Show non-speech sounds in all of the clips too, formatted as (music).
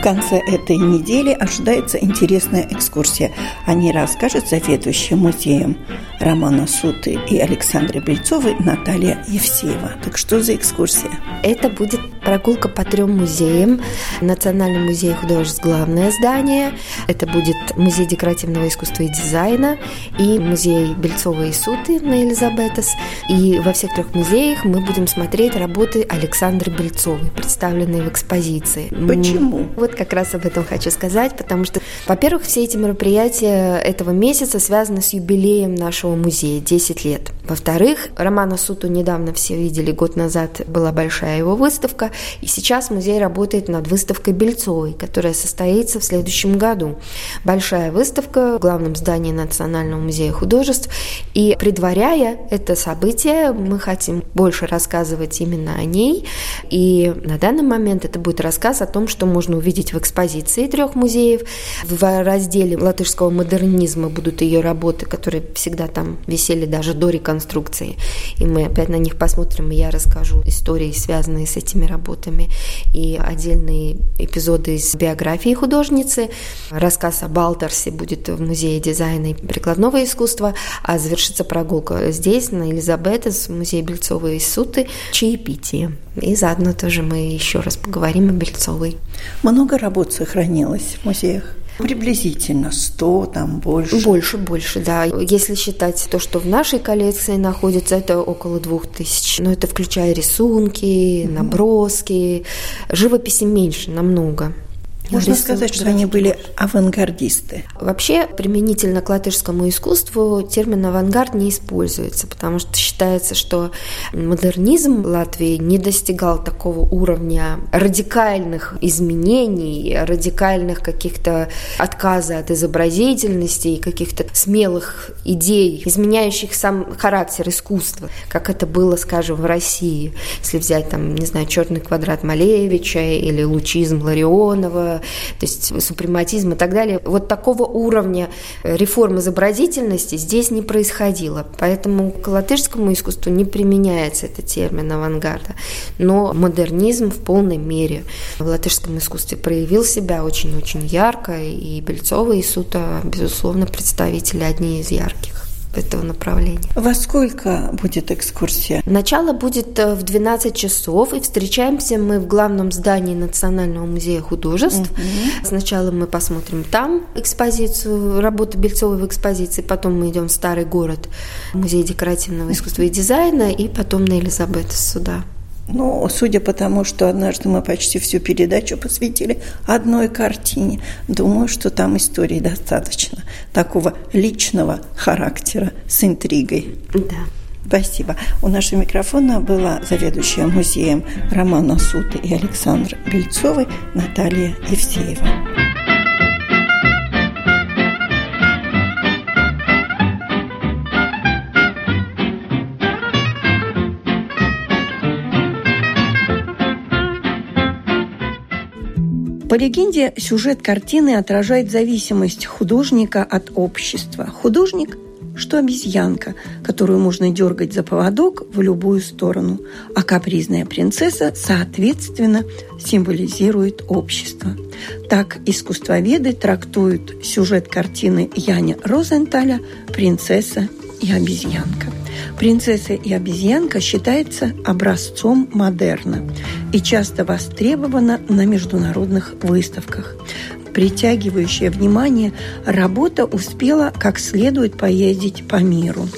В конце этой недели ожидается интересная экскурсия. О ней расскажет заведующая музеем Романа Суты и Александры Бельцовой Наталья Евсеева. Так что за экскурсия? Это будет прогулка по трем музеям. Национальный музей художеств главное здание. Это будет музей декоративного искусства и дизайна и музей Бельцова и Суты на Элизабетас. И во всех трех музеях мы будем смотреть работы Александры Бельцовой, представленные в экспозиции. Почему? Вот как раз об этом хочу сказать, потому что, во-первых, все эти мероприятия этого месяца связаны с юбилеем нашего музея, 10 лет. Во-вторых, Романа Суту недавно все видели, год назад была большая его выставка, и сейчас музей работает над выставкой Бельцовой, которая состоится в следующем году. Большая выставка в главном здании Национального музея художеств, и предваряя это событие, мы хотим больше рассказывать именно о ней, и на данный момент это будет рассказ о том, что можно увидеть увидеть в экспозиции трех музеев. В разделе латышского модернизма будут ее работы, которые всегда там висели даже до реконструкции. И мы опять на них посмотрим, и я расскажу истории, связанные с этими работами, и отдельные эпизоды из биографии художницы. Рассказ о Балтерсе будет в Музее дизайна и прикладного искусства, а завершится прогулка здесь, на Елизабетес, в Музее Бельцовой и Суты, чаепитие. И заодно тоже мы еще раз поговорим о Бельцовой. Много работ сохранилось в музеях? Приблизительно 100, там больше. Больше, больше, да. Если считать то, что в нашей коллекции находится, это около двух тысяч. Но это включая рисунки, наброски. Живописи меньше, намного. Можно сказать, что они были авангардисты. Вообще, применительно к латышскому искусству термин «авангард» не используется, потому что считается, что модернизм Латвии не достигал такого уровня радикальных изменений, радикальных каких-то отказа от изобразительности и каких-то смелых идей, изменяющих сам характер искусства, как это было, скажем, в России. Если взять, там, не знаю, «Черный квадрат» Малевича или «Лучизм» Ларионова, то есть супрематизм и так далее. Вот такого уровня реформ изобразительности здесь не происходило. Поэтому к латышскому искусству не применяется этот термин авангарда. Но модернизм в полной мере в латышском искусстве проявил себя очень-очень ярко, и Бельцова и Сута, безусловно, представители одни из ярких этого направления. Во сколько будет экскурсия? Начало будет э, в 12 часов, и встречаемся мы в главном здании Национального музея художеств. Угу. Сначала мы посмотрим там экспозицию, работу Бельцовой в экспозиции, потом мы идем в Старый город, музей декоративного искусства и дизайна, и потом на Елизабет сюда. Ну, судя по тому, что однажды мы почти всю передачу посвятили одной картине, думаю, что там истории достаточно такого личного характера с интригой. Да. Спасибо. У нашего микрофона была заведующая музеем Романа Суты и Александра Бельцовой Наталья Евсеева. По легенде, сюжет картины отражает зависимость художника от общества. Художник что обезьянка, которую можно дергать за поводок в любую сторону, а капризная принцесса, соответственно, символизирует общество. Так искусствоведы трактуют сюжет картины Яня Розенталя «Принцесса и обезьянка». «Принцесса и обезьянка» считается образцом модерна и часто востребована на международных выставках. Притягивающая внимание, работа успела как следует поездить по миру.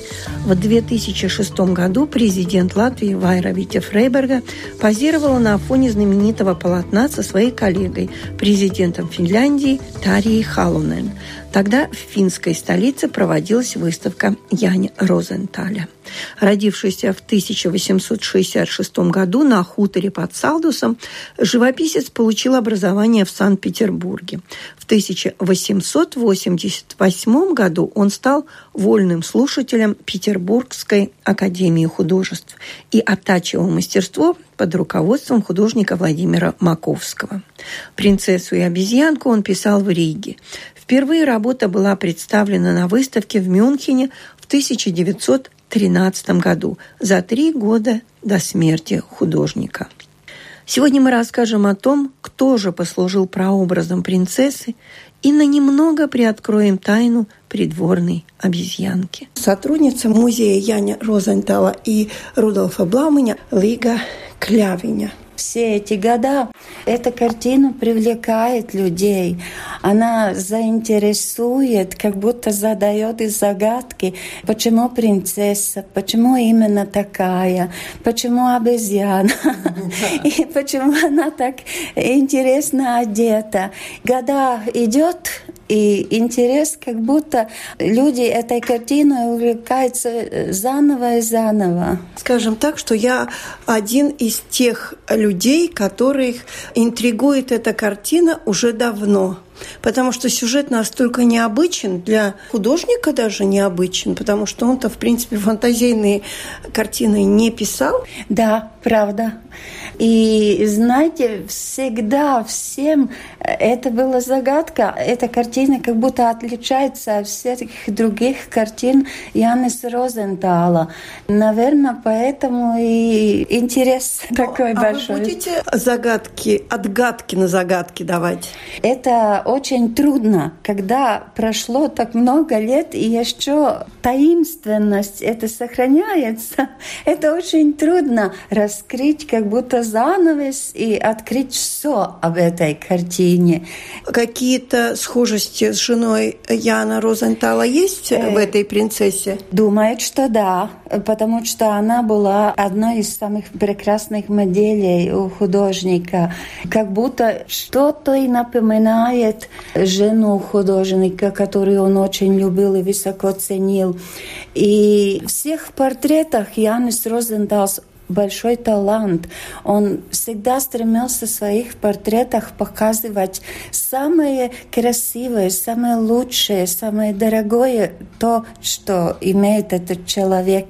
В 2006 году президент Латвии Вайра Витя Фрейберга позировала на фоне знаменитого полотна со своей коллегой, президентом Финляндии Тарией Халунен. Тогда в финской столице проводилась выставка Яни Розенталя. Родившийся в 1866 году на хуторе под Салдусом, живописец получил образование в Санкт-Петербурге. В 1888 году он стал вольным слушателем Петербургской академии художеств и оттачивал мастерство под руководством художника Владимира Маковского. «Принцессу и обезьянку» он писал в Риге. Впервые работа была представлена на выставке в Мюнхене в 1913 году, за три года до смерти художника. Сегодня мы расскажем о том, кто же послужил прообразом принцессы и на немного приоткроем тайну придворной обезьянки. Сотрудница музея Яня Розентала и Рудольфа Бламыня Лига Клявиня – все эти года эта картина привлекает людей. Она заинтересует, как будто задает и загадки. Почему принцесса? Почему именно такая? Почему обезьяна? (laughs) И почему она так интересно одета? Года идет, и интерес, как будто люди этой картиной увлекаются э, заново и заново. Скажем так, что я один из тех людей, которых интригует эта картина уже давно потому что сюжет настолько необычен, для художника даже необычен, потому что он-то, в принципе, фантазийные картины не писал. Да, правда. И знаете, всегда всем это была загадка. Эта картина как будто отличается от всех других картин Янис Розентала. Наверное, поэтому и интерес Но, такой а большой. Вы будете загадки, отгадки на загадки давать? Это очень трудно, когда прошло так много лет, и еще таинственность это сохраняется. (laughs) Это очень трудно раскрыть как будто занавес и открыть все об этой картине. Какие-то схожести с женой Яна Розентала есть э, в этой принцессе? Думает, что да, потому что она была одной из самых прекрасных моделей у художника. Как будто что-то и напоминает жену художника, которую он очень любил и высоко ценил. И в всех портретах Янис Розенталс большой талант. Он всегда стремился в своих портретах показывать самое красивое, самое лучшее, самое дорогое, то, что имеет этот человек.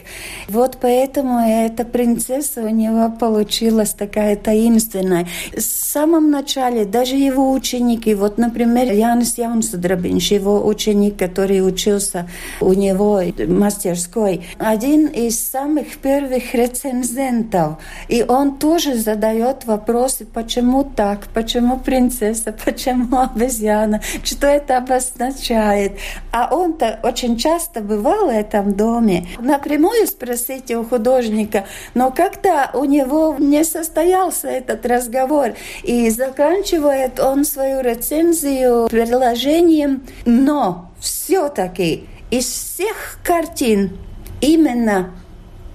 Вот поэтому эта принцесса у него получилась такая таинственная. В самом начале даже его ученики, вот, например, Янис Яунсудрабинш, его ученик, который учился у него в мастерской, один из самых первых рецензентов студентов. И он тоже задает вопросы, почему так, почему принцесса, почему обезьяна, что это обозначает. А он-то очень часто бывал в этом доме. Напрямую спросите у художника, но как-то у него не состоялся этот разговор. И заканчивает он свою рецензию предложением «но все-таки из всех картин именно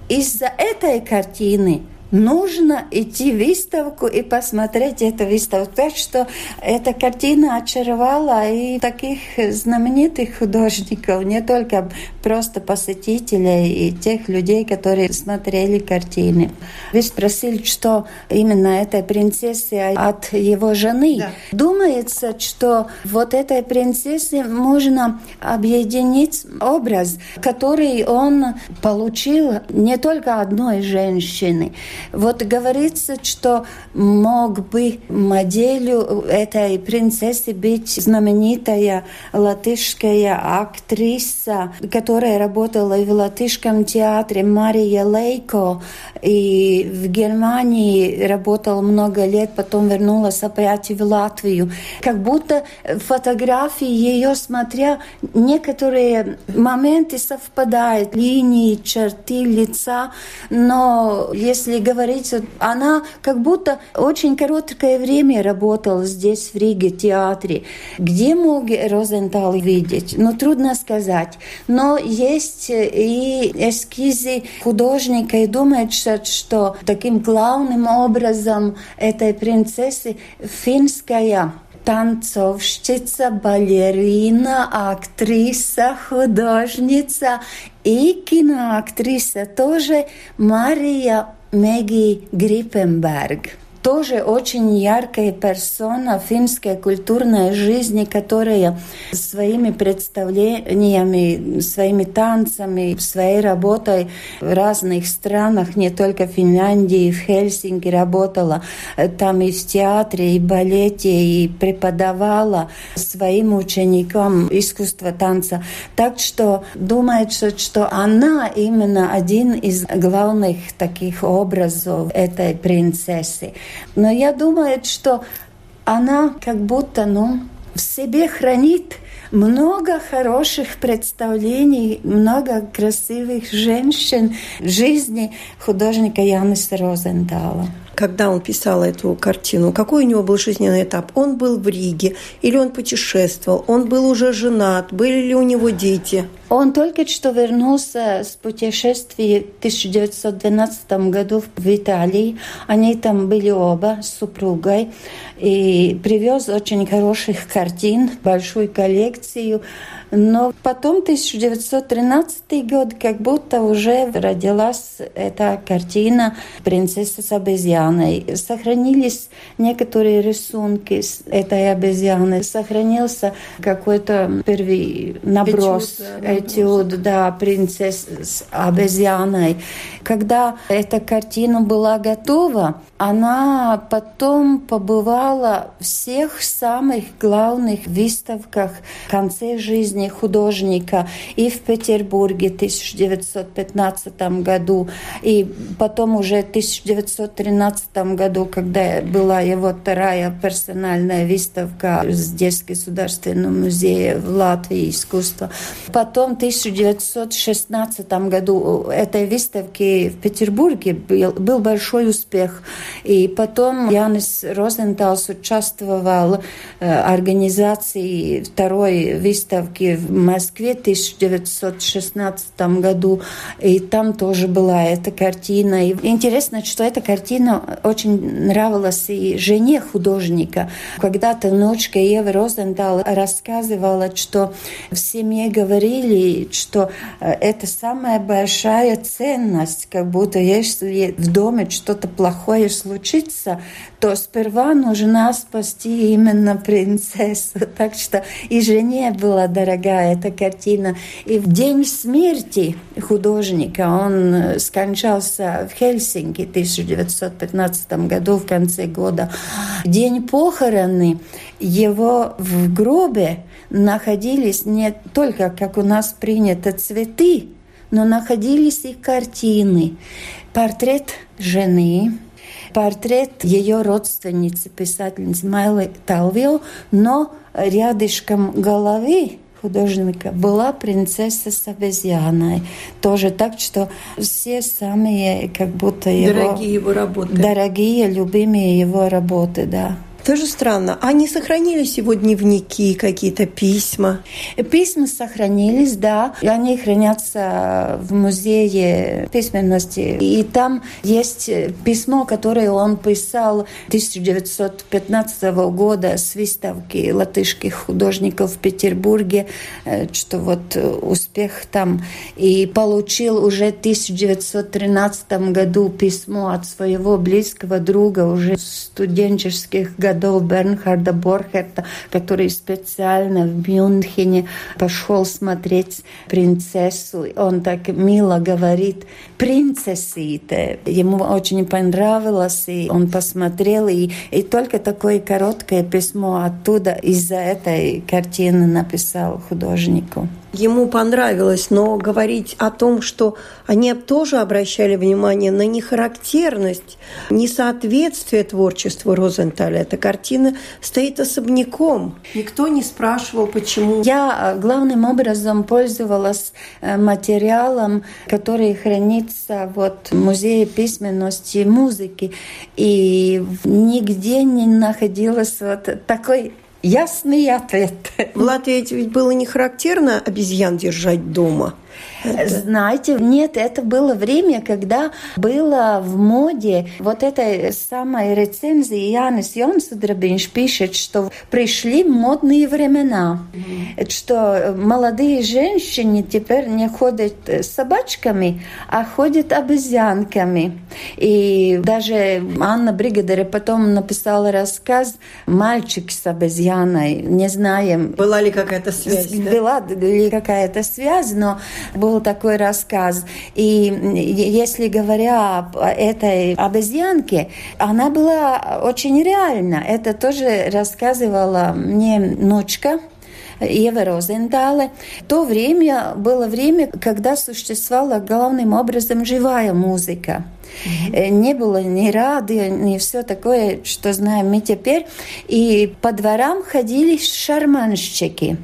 из-за этой картины нужно идти в выставку и посмотреть эту выставку. Так что эта картина очаровала и таких знаменитых художников, не только просто посетителей и тех людей, которые смотрели картины. Вы спросили, что именно этой принцессе от его жены. Да. Думается, что вот этой принцессе можно объединить образ, который он получил не только одной женщины, вот говорится, что мог бы моделью этой принцессы быть знаменитая латышская актриса, которая работала в латышском театре Мария Лейко, и в Германии работала много лет, потом вернулась опять в Латвию. Как будто фотографии ее, смотря, некоторые моменты совпадают, линии, черты лица, но если говорится, она как будто очень короткое время работала здесь, в Риге, театре. Где мог Розентал видеть? Ну, трудно сказать. Но есть и эскизы художника, и думается, что таким главным образом этой принцессы финская танцовщица, балерина, актриса, художница и киноактриса тоже Мария Maggie Grippenberg. Тоже очень яркая персона финской культурной жизни, которая своими представлениями, своими танцами, своей работой в разных странах, не только в Финляндии, в Хельсинки работала, там и в театре, и в балете, и преподавала своим ученикам искусство танца. Так что думается, что она именно один из главных таких образов этой принцессы. Но я думаю, что она как будто ну, в себе хранит много хороших представлений, много красивых женщин жизни художника Яниса Розентала когда он писал эту картину, какой у него был жизненный этап? Он был в Риге или он путешествовал? Он был уже женат? Были ли у него дети? Он только что вернулся с путешествия в 1912 году в Италии. Они там были оба с супругой. И привез очень хороших картин, большую коллекцию. Но потом 1913 год, как будто уже родилась эта картина «Принцесса с обезьяной». Сохранились некоторые рисунки с этой обезьяны. Сохранился какой-то первый наброс, этюд, да, этюд, да, принцесса с обезьяной. Когда эта картина была готова, она потом побывала в всех самых главных выставках в конце жизни художника и в Петербурге в 1915 году, и потом уже в 1913 году, когда была его вторая персональная выставка здесь в Государственном музее в Латвии искусства. Потом в 1916 году этой выставки в Петербурге был, был большой успех. И потом Янис Розенталс участвовал в э, организации второй выставки в Москве в 1916 году. И там тоже была эта картина. И интересно, что эта картина очень нравилась и жене художника. Когда-то внучка Ева Розентал рассказывала, что в семье говорили, что э, это самая большая ценность, как будто если в доме что-то плохое случится, то сперва нужно спасти именно принцессу. (laughs) Так что и жене была дорогая эта картина. И в день смерти художника, он скончался в Хельсинки в 1915 году, в конце года, день похороны его в гробе находились не только, как у нас принято, цветы, но находились и картины. Портрет жены, портрет ее родственницы, писательницы Майлы Талвио, но рядышком головы художника была принцесса с обезьяной. Тоже так, что все самые как будто его... Дорогие его работы. Дорогие, любимые его работы, да. Тоже странно. А не сохранились его дневники, какие-то письма? Письма сохранились, да. Они хранятся в музее письменности. И там есть письмо, которое он писал 1915 года с выставки латышских художников в Петербурге, э, что вот успех там. И получил уже в 1913 году письмо от своего близкого друга уже студенческих годов годов Бернхарда Борхерта, который специально в Мюнхене пошел смотреть принцессу. Он так мило говорит «принцессите». Ему очень понравилось, и он посмотрел, и, и только такое короткое письмо оттуда из-за этой картины написал художнику ему понравилось, но говорить о том, что они тоже обращали внимание на нехарактерность, несоответствие творчеству Розенталя, это картина стоит особняком. Никто не спрашивал, почему. Я э, главным образом пользовалась э, материалом, который хранится вот, в Музее письменности и музыки. И нигде не находилось вот такой ясный ответ. В ведь было не характерно обезьян держать дома – это... Знаете, нет, это было время, когда было в моде вот этой самой рецензии Янис Йонсудрабинш пишет, что пришли модные времена, mm-hmm. что молодые женщины теперь не ходят собачками, а ходят обезьянками. И даже Анна Бригадере потом написала рассказ «Мальчик с обезьяной». Не знаем. Была ли какая-то связь? Была ли какая-то связь, но был такой рассказ. И если говоря об этой обезьянке, она была очень реальна. Это тоже рассказывала мне ночка, Ева Розентале. То время было время, когда существовала главным образом живая музыка. Mm-hmm. Не было ни радио, ни все такое, что знаем мы теперь. И по дворам ходили шарманщики.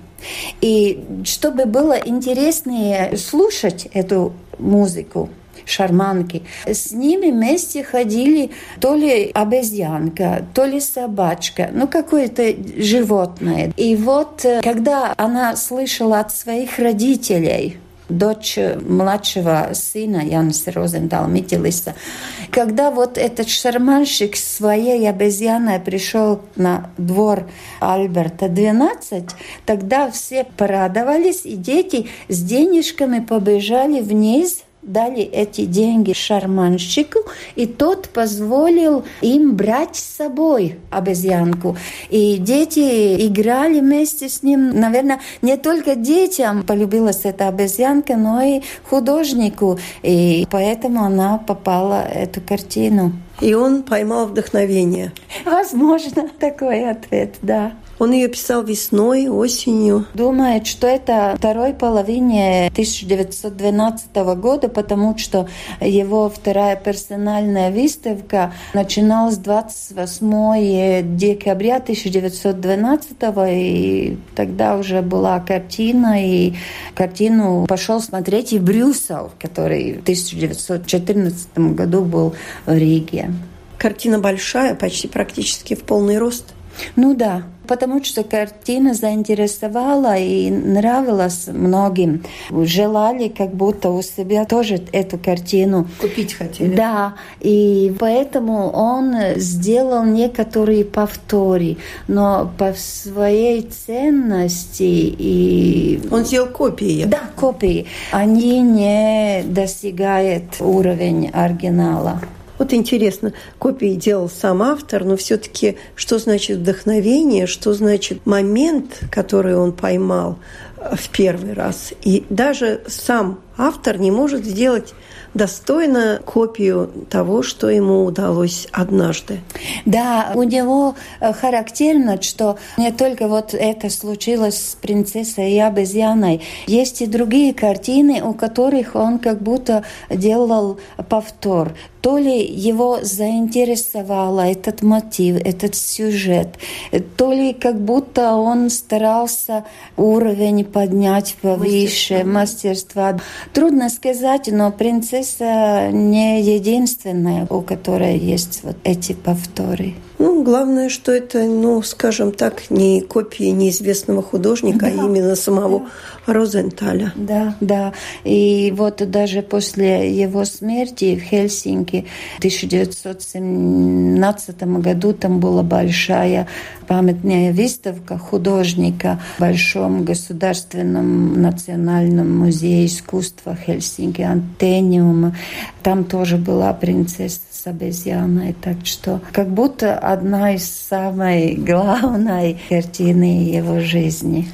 И чтобы было интереснее слушать эту музыку, шарманки. С ними вместе ходили то ли обезьянка, то ли собачка, ну какое-то животное. И вот э, когда она слышала от своих родителей, дочь младшего сына Яниса Розентала Митилиса. Когда вот этот шарманщик своей обезьяной пришел на двор Альберта 12, тогда все порадовались, и дети с денежками побежали вниз дали эти деньги шарманщику, и тот позволил им брать с собой обезьянку. И дети играли вместе с ним. Наверное, не только детям полюбилась эта обезьянка, но и художнику. И поэтому она попала в эту картину. И он поймал вдохновение. Возможно, (laughs) такой ответ, да. Он ее писал весной, осенью. Думает, что это второй половине 1912 года, потому что его вторая персональная выставка начиналась 28 декабря 1912, и тогда уже была картина, и картину пошел смотреть и Брюссел, который в 1914 году был в Риге. Картина большая, почти практически в полный рост. Ну да, потому что картина заинтересовала и нравилась многим. Желали как будто у себя тоже эту картину. Купить хотели. Да, и поэтому он сделал некоторые повторы, но по своей ценности и... Он сделал копии. Да, копии. Они не достигают уровень оригинала. Вот интересно, копии делал сам автор, но все-таки что значит вдохновение, что значит момент, который он поймал э, в первый раз. И даже сам автор не может сделать достойно копию того, что ему удалось однажды. Да, у него э, характерно, что не только вот это случилось с принцессой и обезьяной, есть и другие картины, у которых он как будто делал повтор. То ли его заинтересовал этот мотив, этот сюжет, то ли как будто он старался уровень поднять повыше, мастерства. Трудно сказать, но принцесса не единственная, у которой есть вот эти повторы. Ну, главное, что это, ну, скажем так, не копии неизвестного художника, а да, а именно самого да. Розенталя. Да, да. И вот даже после его смерти в Хельсинки в 1917 году там была большая памятная выставка художника в Большом государственном национальном музее искусства Хельсинки Антениума. Там тоже была принцесса с обезьяной. Так что как будто одна из самой главной картины его жизни.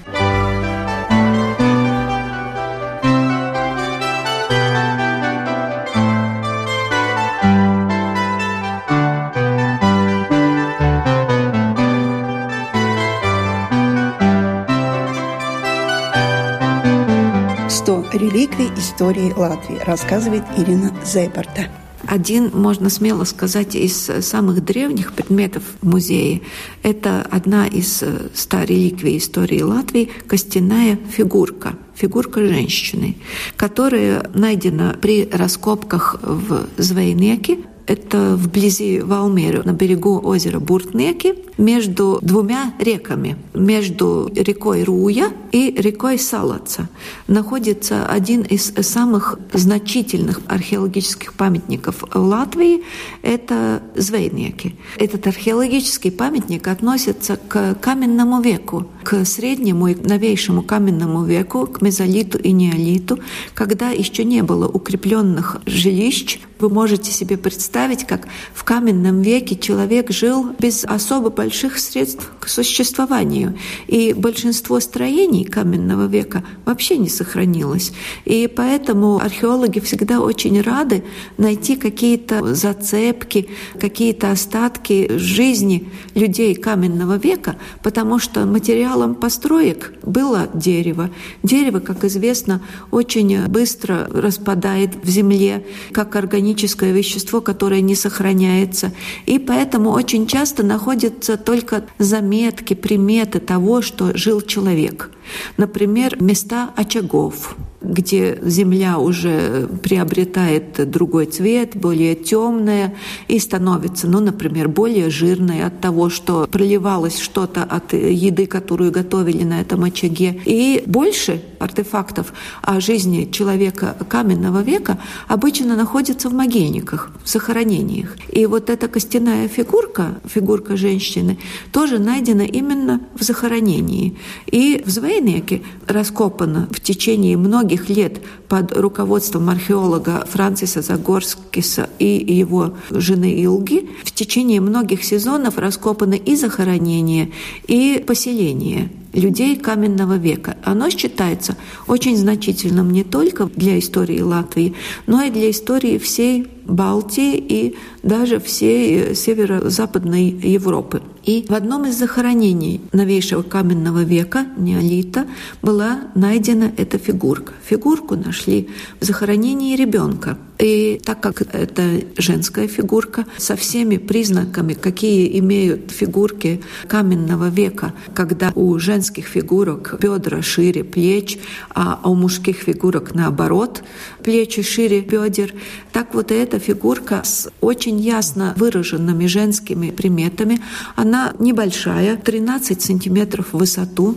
реликвий истории Латвии, рассказывает Ирина Зейбарта. Один, можно смело сказать, из самых древних предметов в музее. Это одна из ста реликвий истории Латвии – костяная фигурка фигурка женщины, которая найдена при раскопках в Звейнеке это вблизи Валмеры, на берегу озера Буртнеки, между двумя реками. Между рекой Руя и рекой Салаца находится один из самых значительных археологических памятников в Латвии – это Звейнеки. Этот археологический памятник относится к каменному веку, к среднему и новейшему каменному веку, к мезолиту и неолиту, когда еще не было укрепленных жилищ. Вы можете себе представить, как в каменном веке человек жил без особо больших средств к существованию. И большинство строений каменного века вообще не сохранилось. И поэтому археологи всегда очень рады найти какие-то зацепки, какие-то остатки жизни людей каменного века, потому что материалом построек было дерево. Дерево, как известно, очень быстро распадает в земле, как органическое вещество, которое не сохраняется. И поэтому очень часто находятся только заметки, приметы того, что жил человек. Например, места очагов где земля уже приобретает другой цвет, более темная и становится, ну, например, более жирной от того, что проливалось что-то от еды, которую готовили на этом очаге. И больше артефактов о жизни человека каменного века обычно находится в могильниках, в захоронениях. И вот эта костяная фигурка, фигурка женщины, тоже найдена именно в захоронении. И в Звейнеке раскопана в течение многих многих лет под руководством археолога Франциса Загорскиса и его жены Илги в течение многих сезонов раскопаны и захоронения, и поселения людей каменного века. Оно считается очень значительным не только для истории Латвии, но и для истории всей Балтии и даже всей северо-западной Европы. И в одном из захоронений новейшего каменного века, неолита, была найдена эта фигурка. Фигурку нашли в захоронении ребенка. И так как это женская фигурка, со всеми признаками, какие имеют фигурки каменного века, когда у женских фигурок бедра шире плеч, а у мужских фигурок наоборот, плечи шире бедер, так вот эта фигурка с очень ясно выраженными женскими приметами, она небольшая, 13 сантиметров в высоту,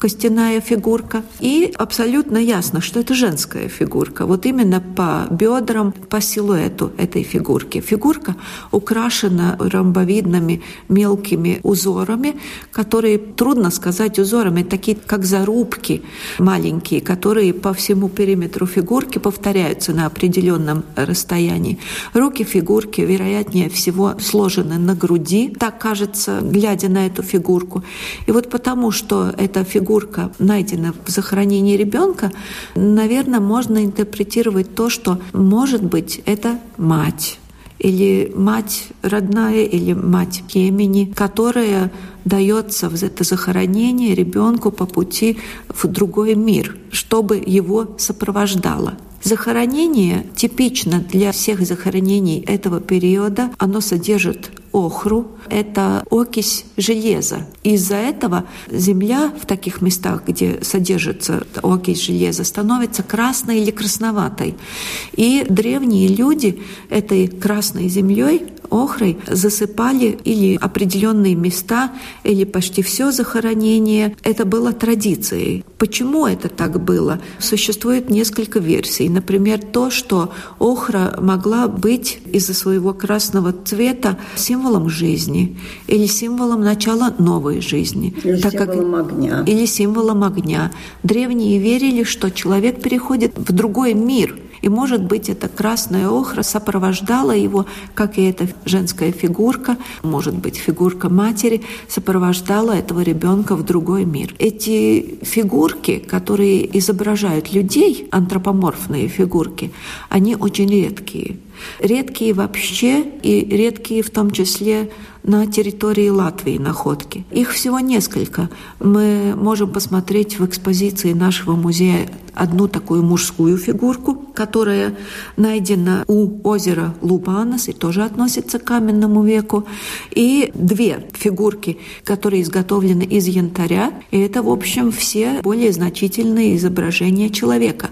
костяная фигурка. И абсолютно ясно, что это женская фигурка. Вот именно по бедрам, по силуэту этой фигурки. Фигурка украшена ромбовидными мелкими узорами, которые, трудно сказать узорами, такие как зарубки маленькие, которые по всему периметру фигурки повторяются на определенном расстоянии. Руки фигурки, вероятнее всего, сложены на груди, так кажется, глядя на эту фигурку. И вот потому, что эта фигурка фигурка найдена в захоронении ребенка, наверное, можно интерпретировать то, что, может быть, это мать или мать родная, или мать племени, которая дается в это захоронение ребенку по пути в другой мир, чтобы его сопровождало. Захоронение типично для всех захоронений этого периода. Оно содержит охру, это окись железа. Из-за этого земля в таких местах, где содержится окись железа, становится красной или красноватой. И древние люди этой красной землей охрой засыпали или определенные места, или почти все захоронение. Это было традицией. Почему это так было? Существует несколько версий. Например, то, что охра могла быть из-за своего красного цвета символом символом жизни или символом начала новой жизни. Или так символом как, огня. Или символом огня. Древние верили, что человек переходит в другой мир – и, может быть, эта красная охра сопровождала его, как и эта женская фигурка, может быть, фигурка матери, сопровождала этого ребенка в другой мир. Эти фигурки, которые изображают людей, антропоморфные фигурки, они очень редкие. Редкие вообще и редкие в том числе на территории Латвии находки. Их всего несколько. Мы можем посмотреть в экспозиции нашего музея одну такую мужскую фигурку, которая найдена у озера Лубанас и тоже относится к каменному веку, и две фигурки, которые изготовлены из янтаря, и это, в общем, все более значительные изображения человека.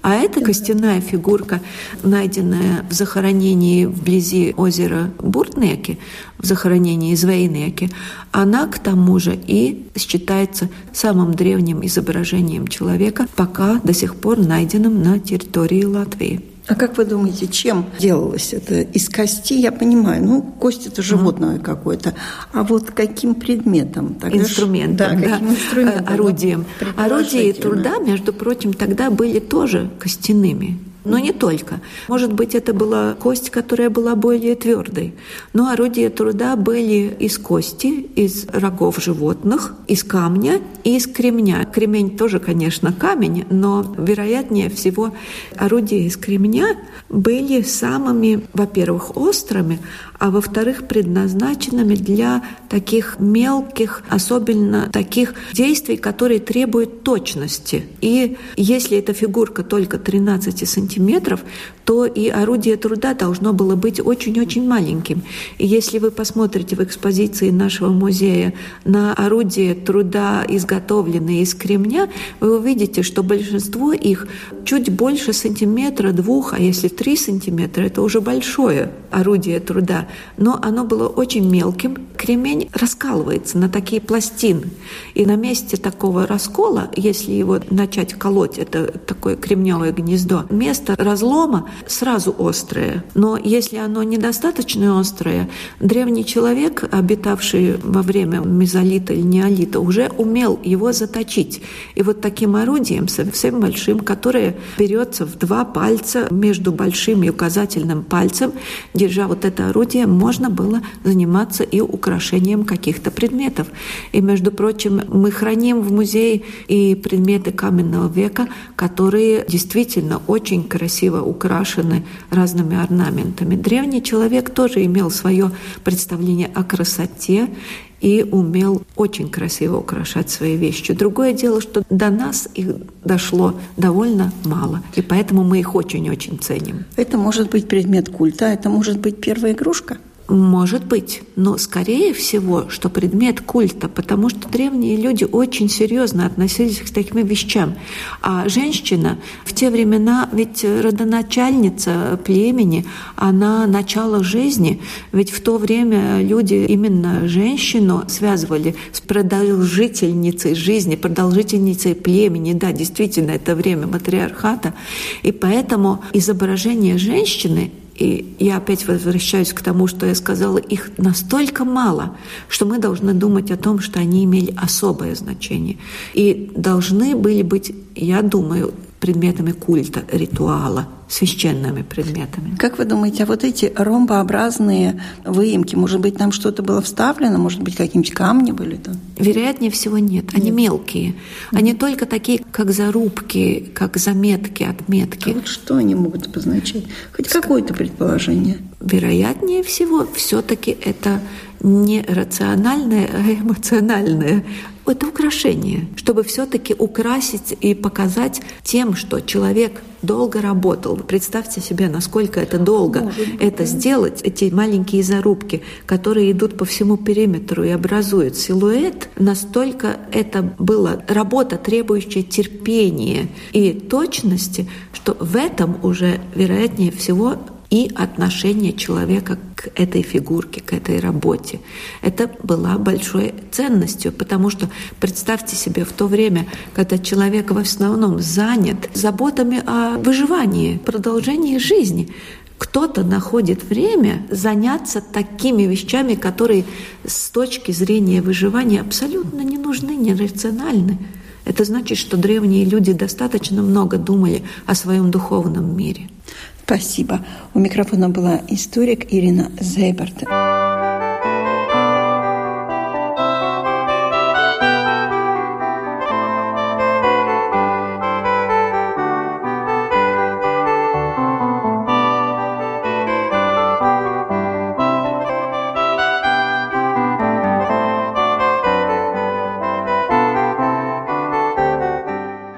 А эта костяная фигурка, найденная в захоронении вблизи озера Буртнеки, в захоронении Звейнеки, она к тому же и считается самым древним изображением человека, пока до сих пор найденным на территории Латвии. А как вы думаете, чем делалось это? Из кости, я понимаю, ну, кость это животное mm. какое-то. А вот каким предметом? Тогда инструментом, да, да. Каким инструментом? Орудием. Орудия труда, между прочим, тогда были тоже костяными но не только. Может быть, это была кость, которая была более твердой. Но орудия труда были из кости, из рогов животных, из камня и из кремня. Кремень тоже, конечно, камень, но, вероятнее всего, орудия из кремня были самыми, во-первых, острыми, а во-вторых, предназначенными для таких мелких, особенно таких действий, которые требуют точности. И если эта фигурка только 13 сантиметров, то и орудие труда должно было быть очень-очень маленьким. И если вы посмотрите в экспозиции нашего музея на орудия труда, изготовленные из кремня, вы увидите, что большинство их чуть больше сантиметра, двух, а если три сантиметра, это уже большое орудие труда. Но оно было очень мелким. Кремень раскалывается на такие пластины. И на месте такого раскола, если его начать колоть, это такое кремневое гнездо, место разлома сразу острое. Но если оно недостаточно острое, древний человек, обитавший во время мезолита или неолита, уже умел его заточить. И вот таким орудием, совсем большим, которое берется в два пальца между большим и указательным пальцем, держа вот это орудие, можно было заниматься и украшением каких-то предметов. И, между прочим, мы храним в музее и предметы каменного века, которые действительно очень красиво украшены украшены разными орнаментами. Древний человек тоже имел свое представление о красоте и умел очень красиво украшать свои вещи. Другое дело, что до нас их дошло довольно мало, и поэтому мы их очень-очень ценим. Это может быть предмет культа, это может быть первая игрушка. Может быть, но скорее всего, что предмет культа, потому что древние люди очень серьезно относились к таким вещам. А женщина в те времена, ведь родоначальница племени, она начало жизни, ведь в то время люди именно женщину связывали с продолжительницей жизни, продолжительницей племени. Да, действительно, это время матриархата. И поэтому изображение женщины и я опять возвращаюсь к тому, что я сказала, их настолько мало, что мы должны думать о том, что они имели особое значение. И должны были быть, я думаю, предметами культа, ритуала, священными предметами. Как вы думаете, а вот эти ромбообразные выемки, может быть, там что-то было вставлено, может быть, какие-нибудь камни были там? Вероятнее всего нет. Они нет. мелкие. Они mm только такие, как зарубки, как заметки, отметки. А вот что они могут обозначать? Хоть какое-то предположение. Вероятнее всего, все-таки это не рациональное, а эмоциональное это украшение, чтобы все-таки украсить и показать тем, что человек долго работал. Представьте себе, насколько это долго Может, это да. сделать, эти маленькие зарубки, которые идут по всему периметру и образуют силуэт, настолько это была работа, требующая терпения и точности, что в этом уже, вероятнее всего, и отношение человека к этой фигурке, к этой работе. Это была большой ценностью, потому что представьте себе в то время, когда человек в основном занят заботами о выживании, продолжении жизни, кто-то находит время заняться такими вещами, которые с точки зрения выживания абсолютно не нужны, не рациональны. Это значит, что древние люди достаточно много думали о своем духовном мире. Спасибо. У микрофона была историк Ирина Зейберт.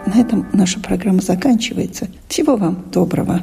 На этом наша программа заканчивается. Всего вам доброго.